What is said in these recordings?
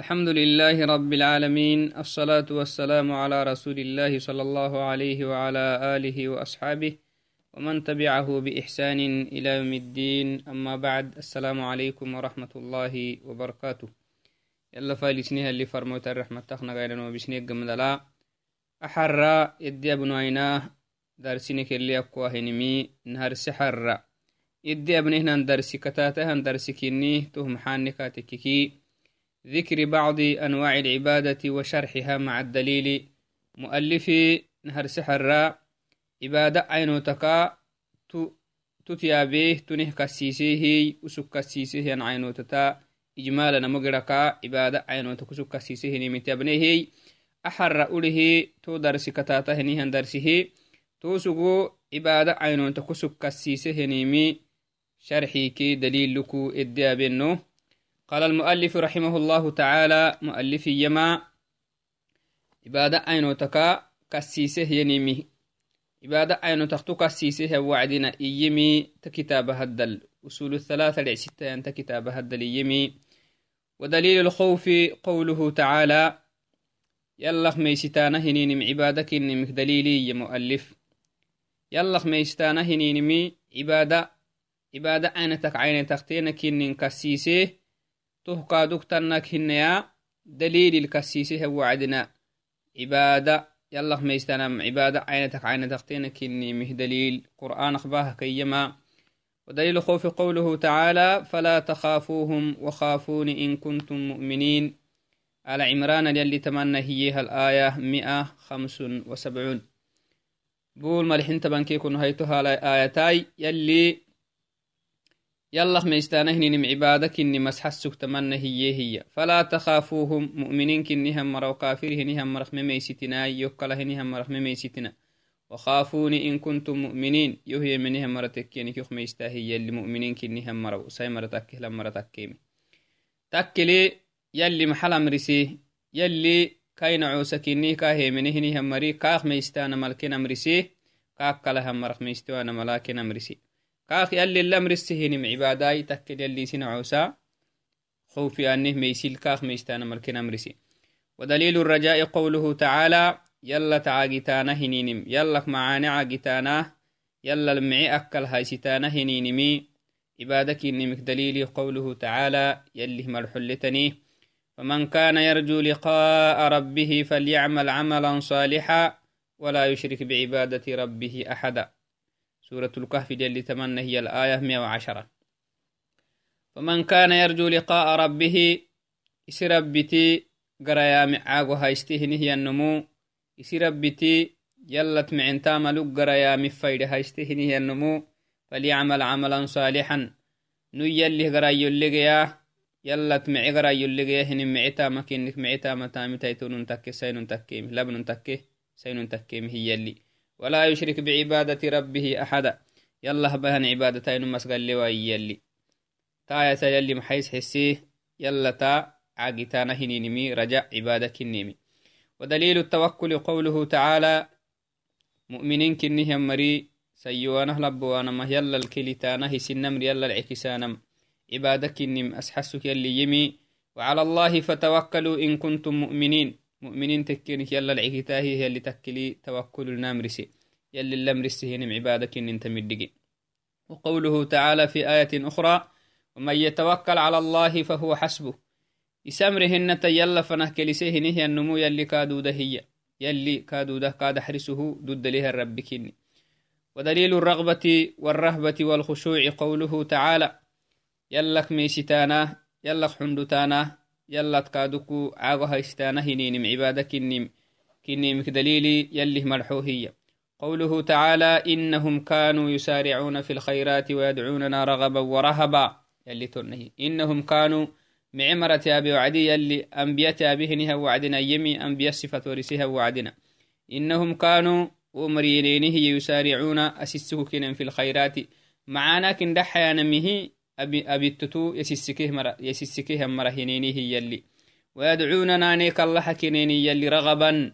الحمد لله رب العالمين الصلاة والسلام على رسول الله صلى الله عليه وعلى آله وأصحابه ومن تبعه بإحسان إلى يوم الدين أما بعد السلام عليكم ورحمة الله وبركاته يلا فايلسنيها اللي فرموت الرحمة تخنا غيرنا وبسنيك قمدلا أحرى يدي أبنويناه درسينك اللي أقواه نمي نهار سحر يدي أبنهنا درسي كتاتها درسي كيني تهم حانكاتككي ذكر بعض أنواع العبادة وشرحها مع الدليل. مؤلف نهر سحر عبادة عينو تكا تتيابيه تنه كسيسيه وسك كسيسيه عينو تتا إجمالا مقرقا عبادة عينو تكسك كسيسيه نمتابنيه أحر أوله تو درس كتاته نيهن درسه تو سقو عبادة عينو تكسك كسيسيه نيمي. شرحي كي دليل لكو إديابنو قال المؤلف رحمه الله تعالى مؤلف يما عبادة أينو تكا كسيسه ينمي عبادة أينو تختو كسيسه وعدنا إيمي تكتاب هدل. أصول الثلاثة لعستة أنت كتاب هدل إيمي. ودليل الخوف قوله تعالى يلا ميستانا هنينم عبادك إنمك دليلي يا مؤلف. يلا ميستانا هنينمي عبادة عبادة أينتك عين تختينك إنن كسيسه. تهقادك تنك هنيا دليل الكسيسي هو عدنا. عبادة يلا ما يستنم عبادة عينتك عينتك تينك إني مه دليل. قرآن أخباه كيما. ودليل خوف قوله تعالى فلا تخافوهم وخافون إن كنتم مؤمنين. على عمران يلي تمنى هي الآية مئة خمس وسبعون. بول ملحين تبنكي كن هيتها الآيتاي يلي يلا ميستانهن عبادك إني مسحسك تمنى هي هي. فلا تخافوهم. مؤمنين كنهم مرو كافرهنهم مرخ ميستنا يوكلهنهم مرخ ميستنا وخافوني إن كنتم مؤمنين. يهي منهم مرتكين كيخ ميستاهي يلي مؤمنين كنهم مرو ساي مرتك لما مرتكيم تكلي يلي محل أمرسي يلي كاين عوسكيني كاهي منهنهم مري. كاخ ميستانا ملكين أمرسي كاك كلهم مرخ ميستوانا ملاكين أمرسي كاخ يلي الأمر السهنم عباداي تكد يلي سنعوسا خوفي أنه ميسيل كاخ ميستانا ملكنا أمرسي ودليل الرجاء قوله تعالى يلا تعاقتانا هنينم. يلا معاني عاقتانا. يلا المعي أكل هايستانا هنينمي. عبادك إنمك دليل قوله تعالى يلي مرحلتني فمن كان يرجو لقاء ربه فليعمل عملا صالحا ولا يشرك بعبادة ربه أحدا. سورة الكهف جل تمنى هي الآية 110 فمن كان يرجو لقاء ربه إسربتي قريا معاقو هايستهنه هي النمو إسربتي يلت معنتا ملوك قريا مفايد هايستهنه هي النمو فليعمل عملا صالحا. نيالله قرأي يلقيا يلت معي قرأي يلقيا هن معتا مكينك معتا متامي تيتون تكي سين تكي لبن تكي سين تكي هي اللي ولا يشرك بعبادة ربه أحدا. يلا بهن عبادتين مسقل لواي يلي. تاية يلي محيس حسيه يلا تا عاقتانا هنينمي. رجع عبادة كنيمي. ودليل التوكل قوله تعالى مؤمنين كنهم مري سيوانه لبوانما يلا الكلتانه سنمر يلا العكسانم عبادة كنم أسحسك يلي يمي. وعلى الله فتوكلوا إن كنتم مؤمنين. مؤمنين تكينك يلا العكتاهي هي اللي تكلي توكل النامرسي يلي اللمرسي هنم عبادك إن انت مدقي. وقوله تعالى في آية أخرى ومن يتوكل على الله فهو حسبه. يسمرهن تيلا فنه كلسيه نهي النمو يلي كادودة هي يلي كادودة كاد حرسه ضد لها كني ودليل الرغبة والرهبة والخشوع قوله تعالى يلك ميستانا يلك حندتانا يلا تكادوكو عاغو هايستانا هنينم عبادة كنم كنم كدليلي يلي مرحوهية قوله تعالى إنهم كانوا يسارعون في الخيرات ويدعوننا رغبا ورهبا. يلي تنهي. إنهم كانوا معمرة أبي وعدي يلي أنبياء أبيه وعدنا يمي أنبياء صفة ورسها وعدنا. إنهم كانوا ومرينينه يسارعون أسسه كنا في الخيرات. معانا كن دحيا نمه مرة يسسكيه مرة هنينيه يلي ويدعوننا نيك الله كنيني يلي رغبا.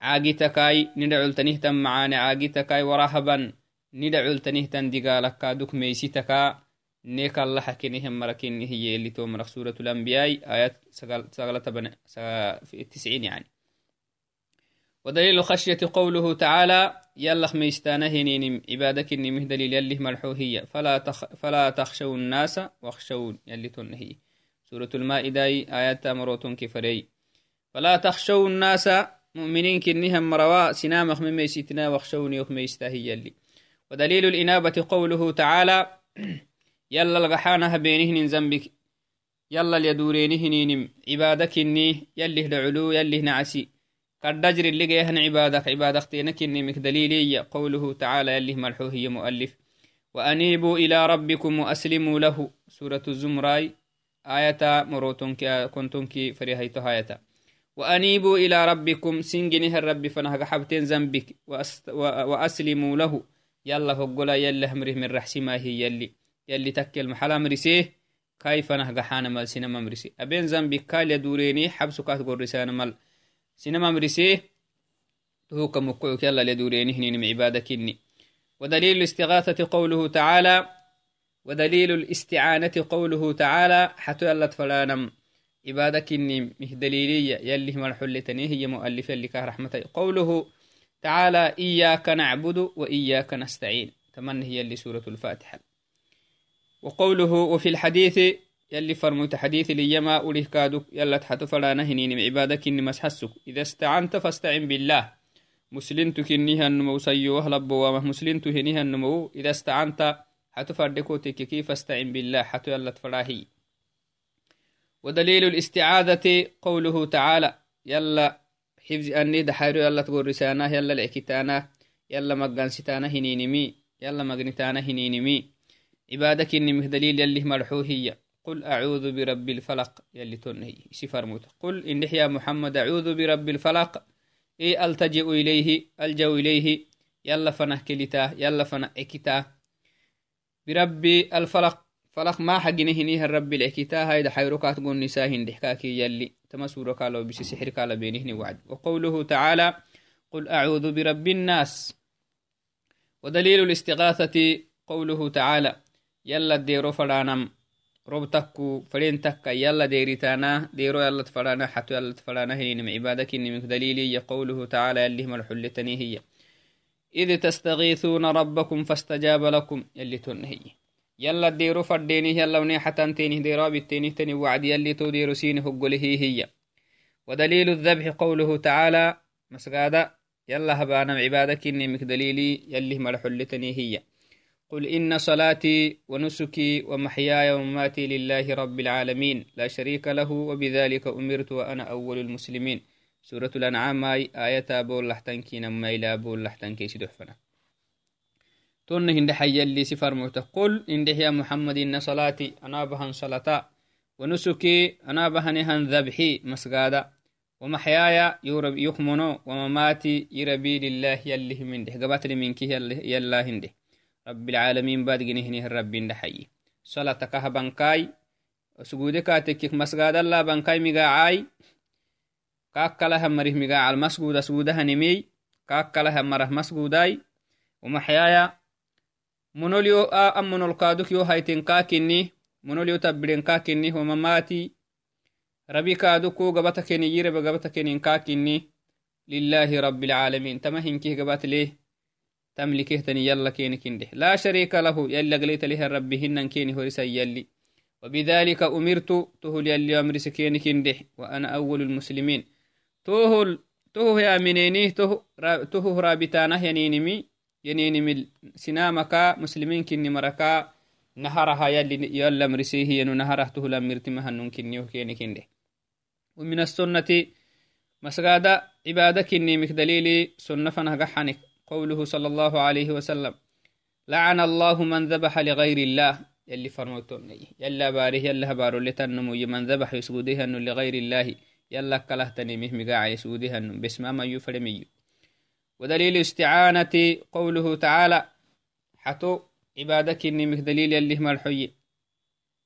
عاقتكاي ندعو تنهتم معاني. عاقتكاي ورهبا. ندعو تنهتن دقالك دوك ميسيتكا. نيك الله حكينهم مركين هي اللي تو مرق سورة الأنبياء. آيات سغلة بنا في التسعين يعني. ودليل خشية قوله تعالى يلا ميستانه نينم عبادك إني دليل يلي مرحوهية فلا, تخ فلا تخشوا الناس واخشون يلي تنهي. سورة المائدة آيات مروتون كفري. فلا تخشوا الناس مؤمنين كنهم مروا سنامخ من ميستنا واخشوني يستاهي يلي. ودليل الإنابة قوله تعالى يلا الغحانها بينهن ذنبك يلا اليدورينهن عبادك إني يلي دعلو يلي نعسي كالدجر اللي جيهن عبادك عبادك تينك إني مك دليلي قوله تعالى يلي ملحوه هي مؤلف وأنيبوا إلى ربكم وأسلموا له. سورة الزمراي آية مروتون كنتم كي فريهيتو آية. وأنيبوا إلى ربكم سنجنه الرب فنهج حبتين ذنبك وأسلموا له. يلا فقلا يلا همره من رحسي ما هي يلي. يلي تكل محلا مرسيه كيف نهج حانا مال سينما مرسي أبين ذنبك كال يدوريني حبسكات قرسان مال. سينما مرسيه هو كمقعك يلا لدوريني هنين عبادك إني ودليل الاستغاثة قوله تعالى ودليل الاستعانة قوله تعالى حتى يلا تفلانم عبادك إني مه دليلية يلي مرحلتني هي مؤلفة لك رحمة. قوله تعالى إياك نعبد وإياك نستعين. تمنى هي اللي سورة الفاتحة. وقوله وفي الحديث يلي فرموت حديث ليما أوليه كادوك يلا تحت فلا نهنين عبادك إني مسحسك إذا استعنت فاستعن بالله. مسلمت كنيها النمو سيوه لبوا مسلمت هنيها النمو إذا استعنت حتى فردكو تككي فاستعن بالله حتى يلا تفلاهي ودليل الاستعاذة قوله تعالى يلا حفظ أني دحيرو يلا تقول رسانة يلا العكتانة يلا مقانستانة هنينمي يلا مقنتانة هنينمي عبادك إني دليل يلي مرحوهية قل أعوذ برب الفلق. يلي تنهي سفر موت. قل إن يا محمد أعوذ برب الفلق. إي ألتجئ إليه ألجأ إليه. يلا فنه كلتا يلا فنه إكتا. برب الفلق. فلق ما حقنه نيه الرب الإكتا. هيدا حيركات قول نساهن دحكاكي يلي. تما سورة قالوا بس سحر بينهن وعد. وقوله تعالى قل أعوذ برب الناس. ودليل الاستغاثة قوله تعالى يلا ديرو فرانم فرين تكا يلا ديريتانا ديرو يلا تفرانا حتو يلا تفرانا هين عبادك إني دليلي قوله تعالى يلي هم الحلتني هي. إذ تستغيثون ربكم فاستجاب لكم يلي تنهي يلا ديرو فرديني يلا وني حتى تيني ديرو بالتيني تني وعد يلي تو ديرو سيني هقوله هي ودليل الذبح قوله تعالى مسقادة يلا هبانا عبادك إني دليلي يلي هم الحلتني هي. قل إن صلاتي ونسكي ومحياي ومماتي لله رب العالمين لا شريك له وبذلك أمرت وأنا أول المسلمين سورة الأنعام آية أبو لحتنكي نما إلى أبو لحتنكي سدحفنا تون هند حي اللي سفر موته قل إن يا محمد إن صلاتي أنا بهن صلاة ونسكي أنا بهن ذبحي مسقادة ومحياي يورب يخمنو ومماتي يربي لله يلي من ده قبات منك يلا هنده رب العالمين بعد جنيه الرب دحي صلاة كه بنكاي سجودك كاتك مسجد الله بنكاي مجاعاي كاكلها مريه مجاع المسجود سجودها نمي كاكلها مره مسجوداي ومحيايا منوليو أمن القادك يو هايتين كاكني منوليو تبرين كاكني ومماتي ربي كادوكو قبتكني يرب قبتكني كاكني لله تملكه تني يلا كيني كنده لا شريك له يلا قليت له ربي هنن كيني هرسا يلي. وبذلك أمرت تهل يلي أمر سكيني كنده وأنا أول المسلمين. تهل تهو يا منيني تهو تهو رابطانه ينينمي ينينمي سنامكا مسلمين كني مركا نهرها يلي يلا مرسيه ينو نهره تهل أمرتمها نن كنيه كيني كنده ومن السنة مسغادة عبادة كني مكدليلي سنة فنهجح حنك قوله صلى الله عليه وسلم لعن الله من ذبح لغير الله. يلي فرموتوني يلا باره يلا بارو لتنمو من ذبح يسودها لغير الله. يلا كلهتني مه مقاع يسودها باسم ما يفرمي ودليل استعانة قوله تعالى حتو عبادك إني مه دليل يلي مرحي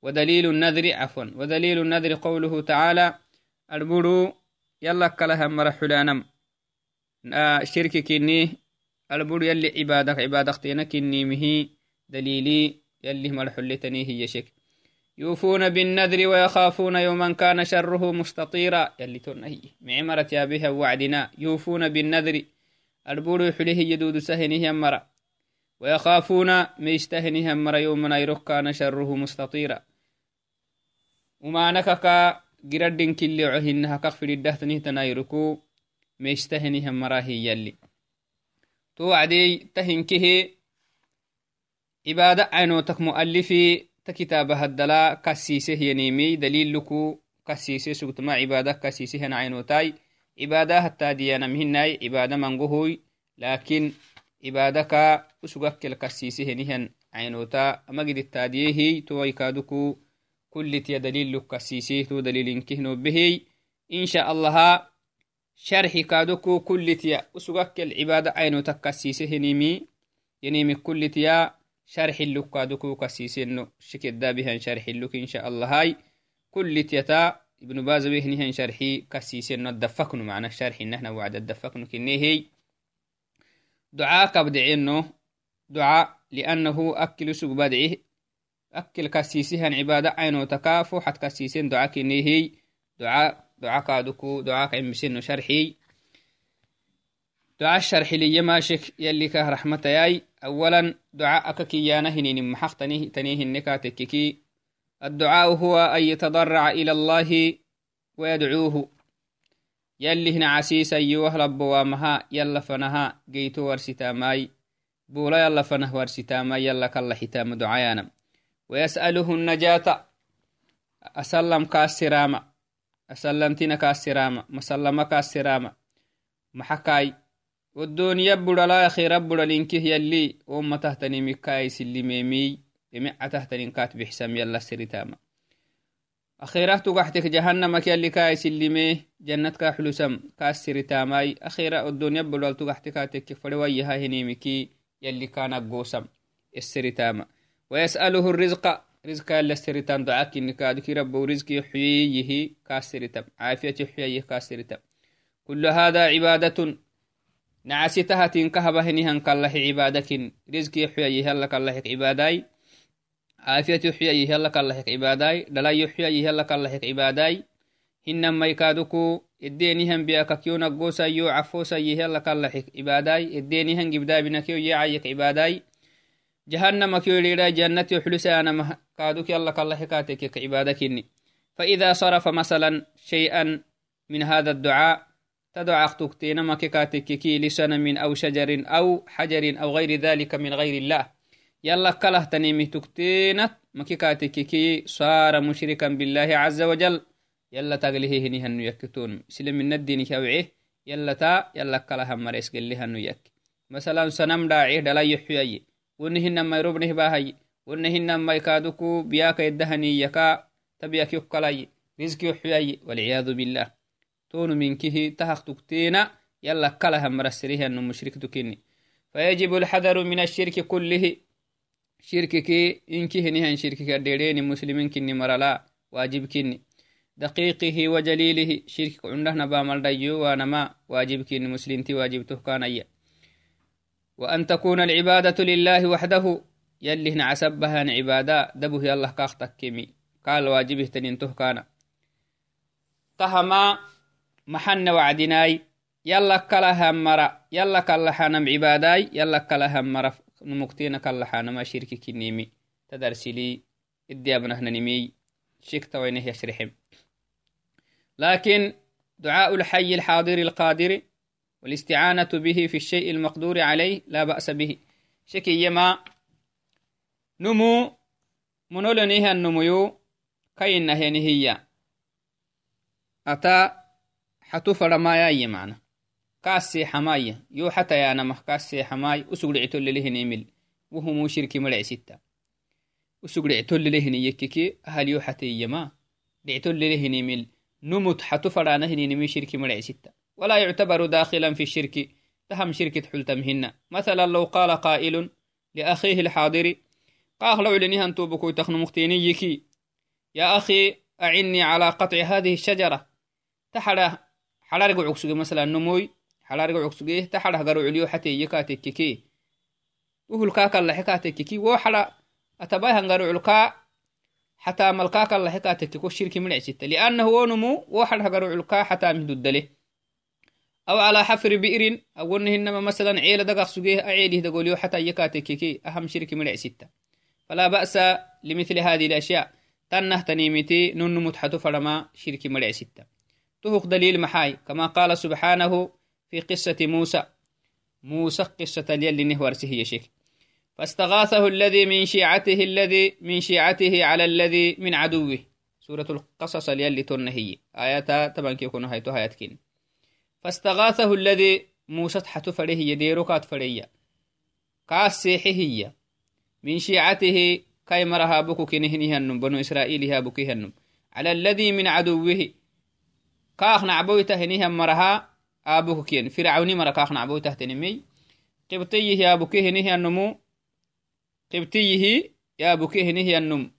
ودليل النذر عفوا. ودليل النذر قوله تعالى البرو يلا كلها مرحلانم شركك إني البر يلي عبادك عبادك تينك النيمه دليلي يلي مرحلتني هي شك. يوفون بالنذر ويخافون يوما كان شره مستطيرا. يلي تنهي معمرة يا بها وعدنا. يوفون بالنذر. البور حليه يدود سهنه مرة ويخافون ميستهنه مرة يوما يرك كان شره مستطيرا. وما نكك جردن كل عهنها كفر الدهتنه تنايركو ميستهنه مرة هي يلي. تو وعدي تهنكه عبادة عينوتك مؤلفي تكتابها الدلا كسيسه ينيمي دليل لكو كسيسه سقطما عبادة كسيسه عينوتاي عبادة حتى ديانا مهناي عبادة منقهوي لكن عبادة كا أسقك الكسيسه نهن عينوتا قد التاديه تو يكادكو كل تيا دليل لك كسيسه تو دليل كهنو به إن شاء الله شرح كادكو كل تيا أسقك العبادة عينوتا كسيسه نيمي. ينيمي كل تيا شرح اللك كادوكو كسيسينو شكدا بهن شرح اللك إن شاء الله هاي. كل تيتا ابن باز بهنهن شرحي كسيسينو الدفكنو معنى الشرح إنهنا وعد الدفكنو هي دعاء كبدعينو دعاء لأنه أكل سوق بدعيه أكل كسيسيهن عبادة عينو تكافو. حت كسيسين دعاء هي دعاء دعاء كادوكو دعاء عمسينو شرحي. دعاء الشرح لي ماشك يلي كه رحمة ياي. أولا دعاء أككيانا هنين محق تنيه, النكاتككي الدعاء هو أن يتضرع إلى الله ويدعوه. يلي هنا عسيس أيوه رب وامها يلا فنها جيتو ورستاماي بولا يلا فنه ورستاماي يلا كلا حتام دعايانا. ويسأله النجاة أسلم كاسرامة بدلا خير بدل إنكه يلي وما تهتني مكاي سلميمي يمع تهتني كات بحسام يلا سرتاما أخيرا تقحتك جهنم يلي كاي سلمي جنتك حلوسم كاس سرتاماي أخيرا الدنيا بدل تقحتك تك فلويها هنيمكي يلي كان قوسم السرتاما ويسأله الرزق رزق يلا السرتام دعاك إنك أدك رب ورزق يحييه كاس سرتام عافية يحييه كاس سرتام كل هذا عبادة. نعسيتها كهبهنهن كالله عبادك رزق يحيي هلا كالله عباداي. عافية يحيي هلا كالله عباداي. دلا يحيي هلا كالله عباداي هنما يكادوكو الدينهم بياككيو نقوسا يو عفوسا يهلا كالله عباداي الدينهم جبدا كادوك يلا كالله كاتك عبادكني فإذا صرف مثلا شيئا من هذا الدعاء تدع أختكتين مككاتككي لسنم أو شجر أو حجر أو غير ذلك من غير الله. يلا كله تنيمي تكتينت مككاتككي صار مشركا بالله عز وجل. يلا تقليه هني هنو يكتون. سلم من الدين كوعيه يلا تا يلا كله مريس قل هنو يك. مثلا سنم داعيه دلا يحيي ونهن ما يربنه باهي. ونهن ما يكادوكو بياك يدهني يكا تبيك يكلاي رزق يحيي والعياذ بالله. تون منكه تهق تكتينا يلا كلها مرسره أنه مشرك تكيني فيجب الحذر من الشرك كله. شركك إنكه نهن شركك الديرين مسلمين كني مرلا واجب كني. دقيقه وجليله شرك عنده نبا ملديو ونما واجب كني مسلمتي واجب تهكان أي وأن تكون العبادة لله وحده يلي هنا عسبها عبادة دبه يالله كاختك كمي قال واجبه تنين تهكانا تهما محن وعدناي يلا كلا همرا يلا كلا حنم عباداي يلا كلا همرا نمكتين كلا حنم شركي كنيمي. تدرسلي إدي أبنه نمي شكت وينه يشرحم. لكن دعاء الحي الحاضر القادر والاستعانة به في الشيء المقدور عليه لا بأس به. شكي يما حماي أسوق عتول لهن يمل وهو مو شركي ملع ستة أسوق عتول لهن يككي هل يو حتى يما عتول لهن يمل نمت حتو فرانهن ينمي شركي ملع ستة ولا يعتبر داخلا في الشرك تهم شركة حلتمهن مثلا لو قال قائل لأخيه الحاضر قاه لو لنها توبكو تخن مختيني يكي. يا أخي أعني على قطع هذه الشجرة. تحرى حلارق عكسوغي مثلا نموي. حلارق عكسوغي تحرى غرو عليو حتى يكا تككي وهو الكاكا اللي حكا تككي وحلا أتباي هنغرعلكا حتى ملكاك الله حكا تكتكو الشرك من عسيتا لأنه ونمو واحد هنغرعلكا حتى مهدو الدلي أو على حفر بئر أو إنما مثلا عيلة دقاق سجيه أعيله دقوليو حتى يكاتككي أهم شرك من عسيتا فلا بأس لمثل هذه الأشياء. تنه تنيمتي نن متحتو فرما شرك مرع ستة. تهق دليل محاي كما قال سبحانه في قصة موسى. موسى قصة اليل نهورسه يشيك فاستغاثه الذي من شيعته الذي من شيعته على الذي من عدوه. سورة القصص اليل تنهي آياتا طبعا كيكون هايتو هايتكين فاستغاثه الذي موسى تحت فريه يديرو كات فريه كاس سيحي هي. من شيعته كاي مرها بكو كنهنه النم بنو إسرائيل ها بكيه النم على الذي من عدوه كاخ نعبويته هنيه مرها آبوكو كين. فرعوني مرا كاخ نعبويته تنمي. قبطيه يا بكيه هنيه النمو قبطيه يا بكيه هنيه النم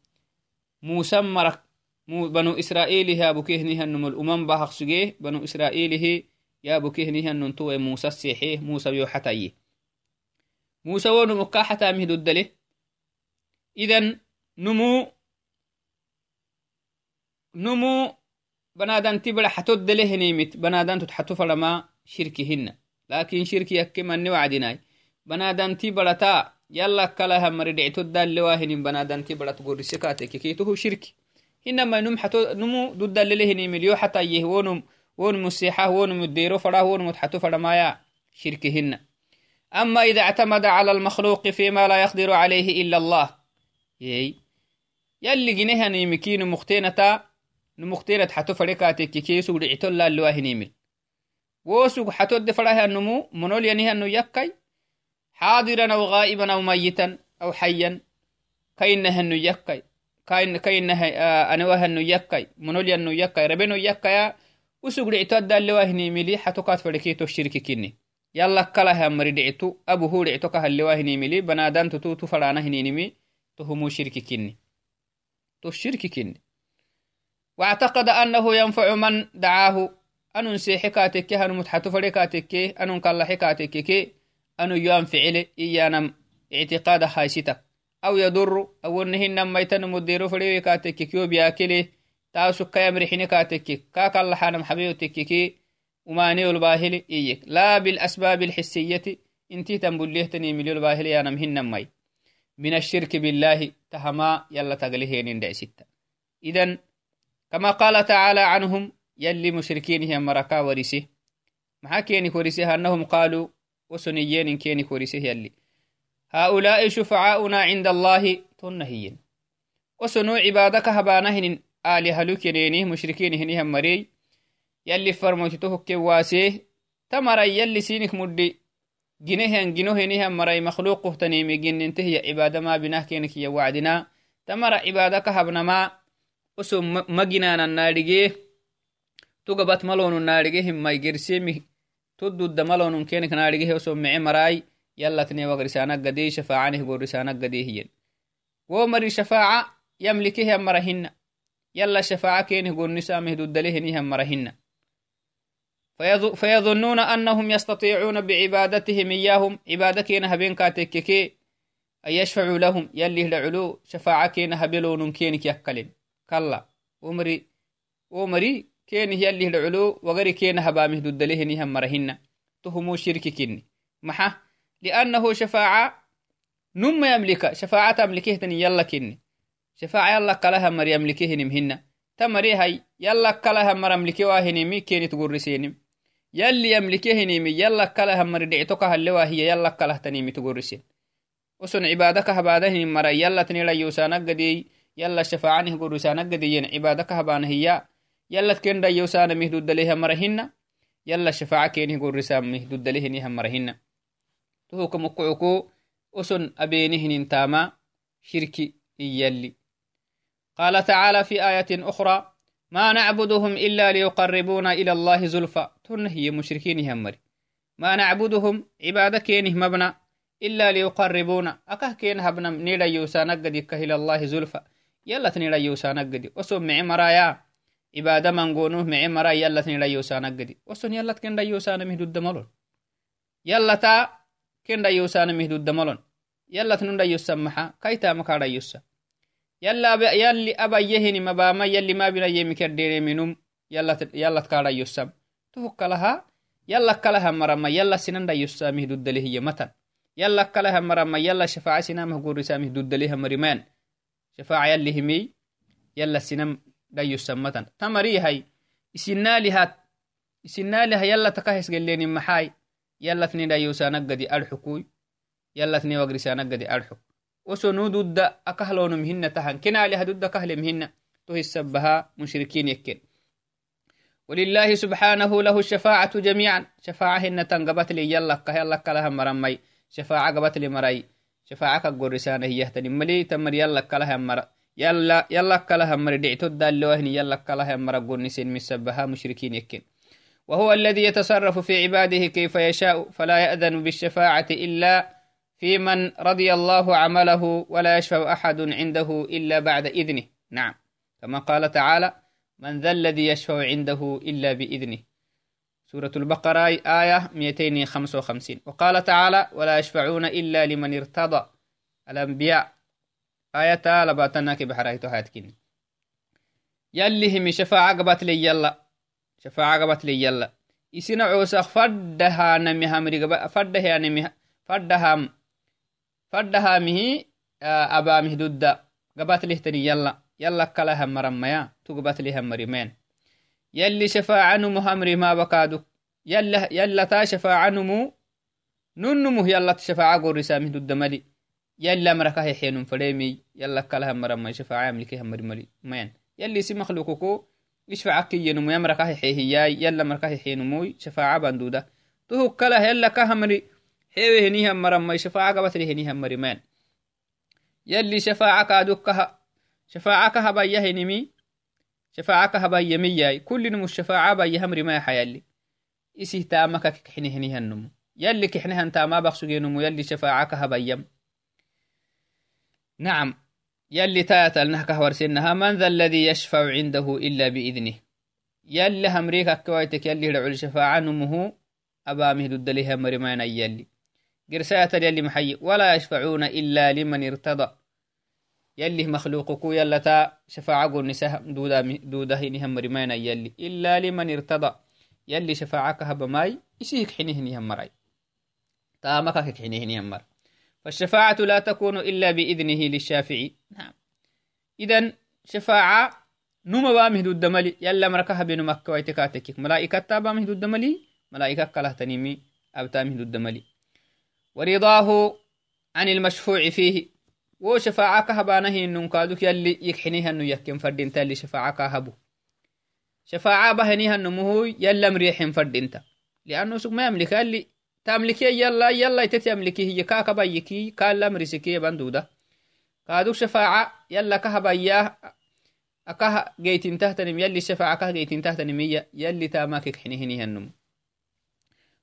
موسى مرك بنو إسرائيل ها بكيه هنيه النم الأمم باخ سجيه بنو إسرائيل يا بكيه هنيه النم تو موسى السيحيه موسى بيوحتايه موسى ونمو كاحتا مهدو الدليه إذا نمو نمو بنادان تبلا حتود له نيمت بنادان تتحتو فلما شركهن لكن شركي كما نوعدناي بنادان تبلا تا يلا كلاها مريد اعتود اللواهن بنادان تبلا تقول رسكاتك كيتوه شركي. إنما نم حتو نمو ضد الله هني مليو حتى يهون ون مسيحة ون مديرو فلا ون متحتو فلا مايا شركهن أما إذا اعتمد على المخلوق فيما لا يقدر عليه إلا الله yey yalli ginehanimiki numuktenata numuktenat xato fadhekatekki kesug dhicitollaallowahinimil wosug xatodde fadhahanumu monolyanihannu yakkay xaadiran aw غaa'iban aw mayitan aw xayan kainahannu yakkay kainaanawahannu yakkay monolyannu yakkay rabenu yakkaya usug dhicito addaallewahinimili xatokaat fadheketo shirki kinni yalla kalahamari dhicitu abuhu dhicito kahallewahinimili banadantu tutu fadhaanahininimi تهمو شرك كني. تو الشرك كني. واعتقد أنه ينفع من دعاه. أنو سيحكاتك أنو متحتو فريكاتك أنو كالله حكاتك أنو ينفعل إيانا اعتقاد خايستك أو يضر أو أنهن ميتن مديرو فريكاتك كيو بياكله تاسو كيامري حنكاتك كاك الله حانم حبيوتك وماني الباهل إيك. لا بالأسباب الحسية إنتي تنبليه تني مليو الباهل يا نمهن مي من الشرك بالله تهما يلا تقلهين دع ستة. إذن كما قال تعالى عنهم يلي مشركين هي مركا ورسه مع كيني ورسه أنهم قالوا وسنيين كيني ورسه يلي. هؤلاء شفعاؤنا عند الله تنهين وسنو عبادك هبانهن آلهة مشركين هنهم مري يلي فرموتته كواسيه تمر يلي سينك مدي. جنهن جنهنها مري مخلوق تنيمي جننته هي عبادة ما بناه كينك يا وعدنا. تمر عبادة كهبنا ما. أسو مجنانا النارجيه. تقبت ملون النارجيه ما يجرسيمي تدو الدملون كينك نارجيه أسو معي مرأي. يلا تني وغرسانا قدي شفاعانه قرسانا قدي هي. ومري شفاعة يملكه مرهن يلا شفاعة كينه قرنسا مهدو الدليه مرهن فيظنون أنهم يستطيعون بعبادتهم إياهم. عبادة كينا هبين كاتككي أن يشفعوا لهم. يلي لعلو شفاعة كينا هبلون كينك يكلن كلا. ومري ومري كين يلي لعلو وغير كينا هبامه ددله نهم مرهن. تهمو شرك كني محا. لأنه شفاعة نم يملك. شفاعة أملكه تني يلا كني شفاعة يلا كلها مر يملكه نمهن. تمري هاي يلا كلها مر يملكه واهنمي كيني تقرسينم يلي يملكهنيمي يلا كله مر دعتك هلوا هي يلا كله تنيمي تقرسين وسن عبادك هبادهن مر يلا تنيلا يوسانك قدي يلا شفاعنه قرسانك قدي عبادك هبانه هي يلا تكن دا يوسان مهدود لها مرهن يلا شفاعة كينه قرسان مهدود لهنها مرهن تهوكم قعكو وسن أبينهن تاما شركي يلي. قال تعالى في آية أخرى ما نعبدهم إلا ليقربونا إلى الله زلفى. تنهي مشركين همري. ما نعبدهم عبادة كينه مبنى إلا ليقربونا. أكه كين هبنا نيدا يوسانا قد إلى الله زلفى. يلا تنيدا يوسانا قد وسو معي مرايا. عبادة من قونوه معي مرايا. يلا تنيدا يوسانا قد وسو يلا تكين دا يوسانا مهدود دمالون. يلا تا كين دا يوسانا مهدود دمالون. يلا تنون دايوسا محا كايتا مكا دايوسا يلا يلي أبا يهني مباما يلي ما بنا يمكر ديري منهم يلا يلا تكارا يوسم تهك لها يلا كلها مرما يلا سنن دايوسا مهدود دله هي متن يلا كلها مرما يلا شفاعة سنام هقول رسامه دود دليها مريمان شفاعة يلي همي يلا سنم دايوسا متن تمري هاي isina lihat isina liha yala takahis geleni maxai yalatni dayusanagadi arxukuy yalatni wagrisanagadi arxuk وسنو دود أكهلون مهنة تهن. كنا لها دود كهل مهنة تهسبها مشركين يكين. ولله سبحانه له الشفاعة جميعا. شفاعة هن تنقبت لي. يلا كهلا كلها مرمي. شفاعة قبت لي مري. شفاعة كقرسانة هي يهتني ملي تمر يلا كلها مر. يلا يلا كلها مر. دعتو دالوهني يلا كلها مر. قرنسين مسبها مشركين يكين. وهو الذي يتصرف في عباده كيف يشاء. فلا يأذن بالشفاعة إلا في من رضي الله عمله ولا يشفع أحد عنده إلا بعد إذنه. نعم. كما قال تعالى من ذا الذي يشفع عنده إلا بإذنه. سورة البقرة آية 255 وقال تعالى ولا يشفعون إلا لمن ارتضى. الأنبياء آية لباتناك بحرايتو هاتكين يلي هم شفاعة قبت لي يلا. شفاعة قبت لي يلا. يسنا عوسخ فدها نمي همري فدها نمي فدها فدها مهي أبا مهدود قبات لهتني يلا. يلا كلها مرميا تقبات لها مريمين يلي شفاعة نمو همري ما بكادو. يلا يلا تا شفاعة نمو ننمو يلا تشفاعة قرسا مهدود ملي. يلا مركه حين فريمي يلا كلها مرمى شفاعة ملكها مرمي مين. يلي سي مخلوقكو يشفع كي ينمو يمركه حيهياي هوي هني هم مرمى شفاعة ثري هني هم مرمان يلي شفاعة كادوكها شفاعة كهبا يهنمي شفاعة كهبا يمياي كل نمو الشفاعة بيها مرمي حيالي. إسي تامك كحني هني هنوم يلي كحني هن تاما بخصو جينمو يلي شفاعة كهبا يم نعم يلي تاتا لنه كهور سنها من ذا الذي يشفع عنده إلا بإذنه. يلي همريكا كويتك يلي لعو الشفاعة نمو أبا مهدود ليها مرمان أيالي قرساية يلي محي ولا يشفعون إلا لمن ارتضى. يلي مخلوقكو يلا تا شفاعة قول نساء دودا دودا هنهم مرمينا يلي. إلا لمن ارتضى. يلي شفاعك هبا ماي يسيك حينه هم مراي تامك حينه هم مر فالشفاعة لا تكون إلا بإذنه للشافعي. نعم. إذن شفاعة نوما بامه دود دملي يلا مركها بين مكة ويتكاتك ملائكة تابامه دود دملي ملائكة كله تنيمي أبتامه دود دملي ورضاه عن المشفوع فيه. وشفاعك هبانه ننكادك يلي يكحنيها انه يكن فردين تالي شفاعك هبو. شفاعة بهنيها النمو يلا مريح فردين لأنه سوق ما يملك اللي تملكي يلا يلا تتملكي هي كاكا بيكي كالا مرسكي بندودة كادوك شفاعة يلا كهبايا أكاه جيتين تحتنم يلي شفاعة كه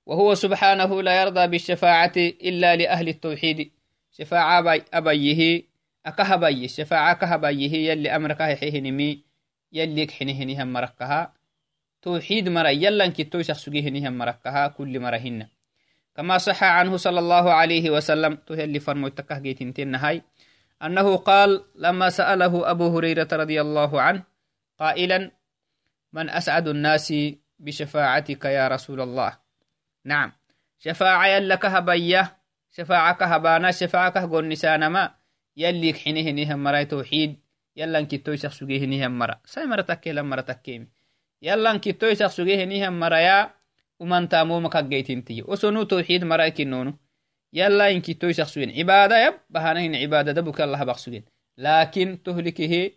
وهو سبحانه لا يرضى بالشفاعة إلا لأهل التوحيد. شفاعة أبيه أكهبي شفاعة كهبيه يلي أمرك حيه نمي يلي كحنه نهم مركها. توحيد مرة يلا كتو شخصيه نهم مركها كل مرهن كما صح عنه صلى الله عليه وسلم تهلي فرمو تكه جيتنتين هاي أنه قال لما سأله أبو هريرة رضي الله عنه قائلا من أسعد الناس بشفاعتك يا رسول الله؟ نعم. شفاعة يلا كهبية شفاعة كهبانا شفاعة كهقول نسانما يلي كحينه نهم مرا توحيد. يلا انكتوي شخص جيه نهم مرا. ساي مرا تكي لما مرا تكيمي يلا انكتوي شخص جيه نهم مرا يا. ومن تامو مكا جيتين تي. وسنو توحيد مرا كنونو. يلا انكتوي شخص عبادة يب. بهانين عبادة دبك الله بقصجين لكن تهلكه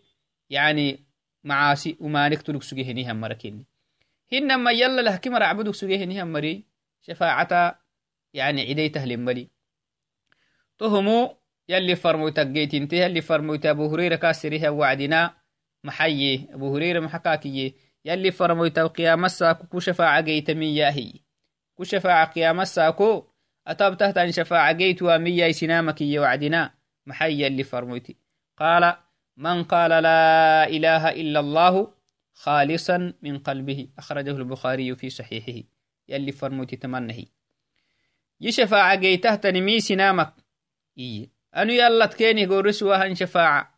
يعني معاصي ومالك تلك سجيه نهم مرا كني هنما يلا لهكي مرا سجيه نهم مري. شفاعة يعني عديته لمبلي. تهمو يلي فرموت جيت انت يلي فرموت أبو هريرة كاسرها وعدنا محيي. أبو هريرة محكاكي يلي فرموت قيام الساكو كو شفاعة جيت مياهي كو شفاعة قيام الساكو أتاب تحت أن شفاعة جيت ومياي سنامك وعدنا محيي يلي فرموتي. قال من قال لا إله إلا الله خالصا من قلبه. أخرجه البخاري في صحيحه. يلي فرموتي تمنهي يشفاعة جيته تنمي سنامك إيه anu yallat kenih gorisuwahan shafaaca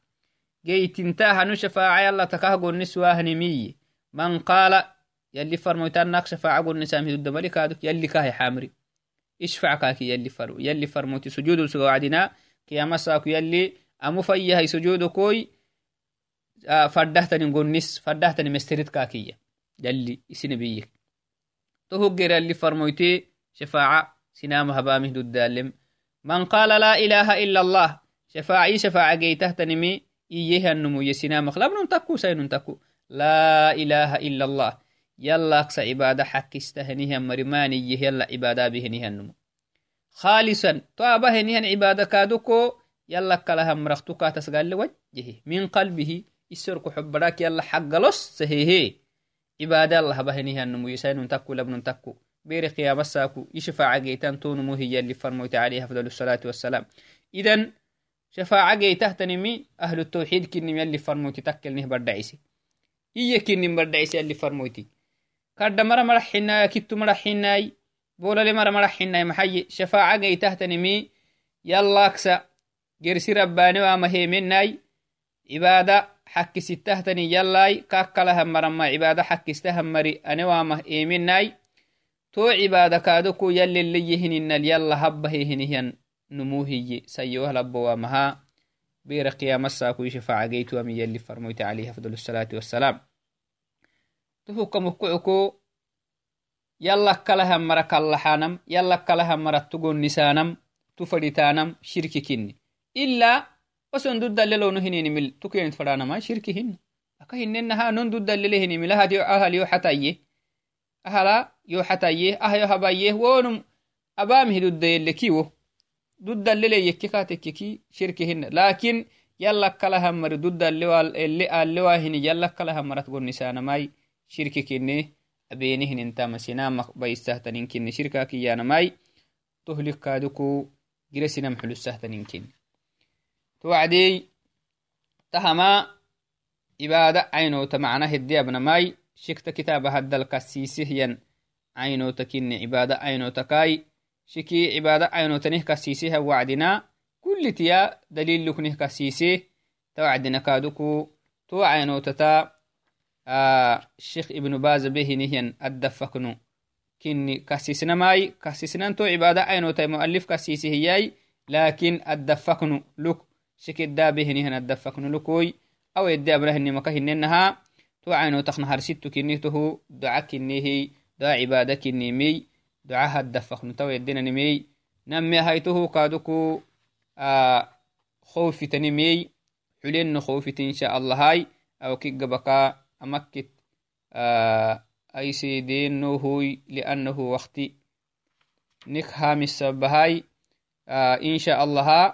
geytintaah anu shafaaca yalla takah gonniswahanimiye man qaala yalli farmoytanak shafaaca gonnisamhidudamali kaaduk yalli kahe xamri ishfac kaaki yalli farmo yalli farmoti تهو غير اللي فرمويتي. شفاعة سنام هبامه دود دالم من قال لا إله إلا الله شفاعي شفاعة جي تهتنمي إيه النمو يسنام خلاب ننتكو سينونتكو لا إله إلا الله. يلا أقصى عبادة حق استهنيها مرماني. يه يلا عبادة بهنيها النمو. خالصا. توابة نيهن عبادة كادوكو. يلا كلها مرختوكا تسقال لوجهه. من قلبه يسرق حبراك. يلا حق لص سهيهي kaaduko yalla kalahan maraktukatasgalle wajjehe min qalbihi isorku xobbadak yalla xaggalos sahehe cibaada allah abahenihannumu yisaynun takku labnun takku bere qiyamasaku ishafaaca geytan tonumu hiyalli farmoyte alayhi afdal الsalatu wassalam idan shafaaca geytahtanimi ahlu tawxiid kinim yalli farmoyti takkelnih badhacisi iya kinim badhacisi yalli farmoyti kadda mara maraxinaya kittu maraxinay bolale mara maraxinay maxaye shafaaca geytahtanimi yallaksa gersi rabbaane wama hemenay cibaada xakkisittahtani yallay kakkalahan marama cibaada xakkistahan mari ane wamah emenay to cibaada kaadoko yalleleyehininal yalla habbahehinihyan numuhiye sayowahlabbo wamaha bera qiyamasakuyi shafaaca geytuwami yalli farmoyte alayhi afdal الsalatu wassalam tuhukamukucuko yallakalahan mara kallaxanam yallakalahan mara tugonnisanam tufaditanam shirki kinni ila oson duddalelonu hininimil tukenit fadanama shirki hinna aka hinenaha non duddalele hinimil ahal yo xataye ahala yo xataye ahyo habaye wonum abamih duddayelle kiwo duddalele yekki katekkiki shirki hinna lakin yallakalahan mari duddalele alewa hini yallakalahan marat gonnisanamai shirki kinne abenihninintama sinamak baisahtanin kinne shirka kiyanamai tohlikaaduku gire sinam xulusahtanin kinne to wacdey tahama ibaada caynota macna hedde abnamai shikta kitaaba haddalka siisihyan caynota kinne cibaada caynotakai shiki cibaada caynotanih kasiisiha wacdina kullitiya daliluknih kasiise ta wacdina kaaduku to caynotata الشيخ ابن باز به نهيا الدفكنو كني كسيسنا ماي كسيسنا تو عبادة عينو تي مؤلف كسيسي هياي لكن الدفكنو لك شكد دا به نهيا الدفكنو لكوي. أو يدي أبره إني مكهن إنها تو عينو تخنا هرسيتو كني تهو دعا كني هي. دعا عبادة كني مي. دعاها الدفكنو تو يدينا نمي نمي هايتو كادوكو آه خوفي تنمي حلين خوفي إن شاء الله هاي. أو كي بكا أمكت آه أي سيدين هوي لأنه وقتي. نك هامس بهاي آه إن شاء الله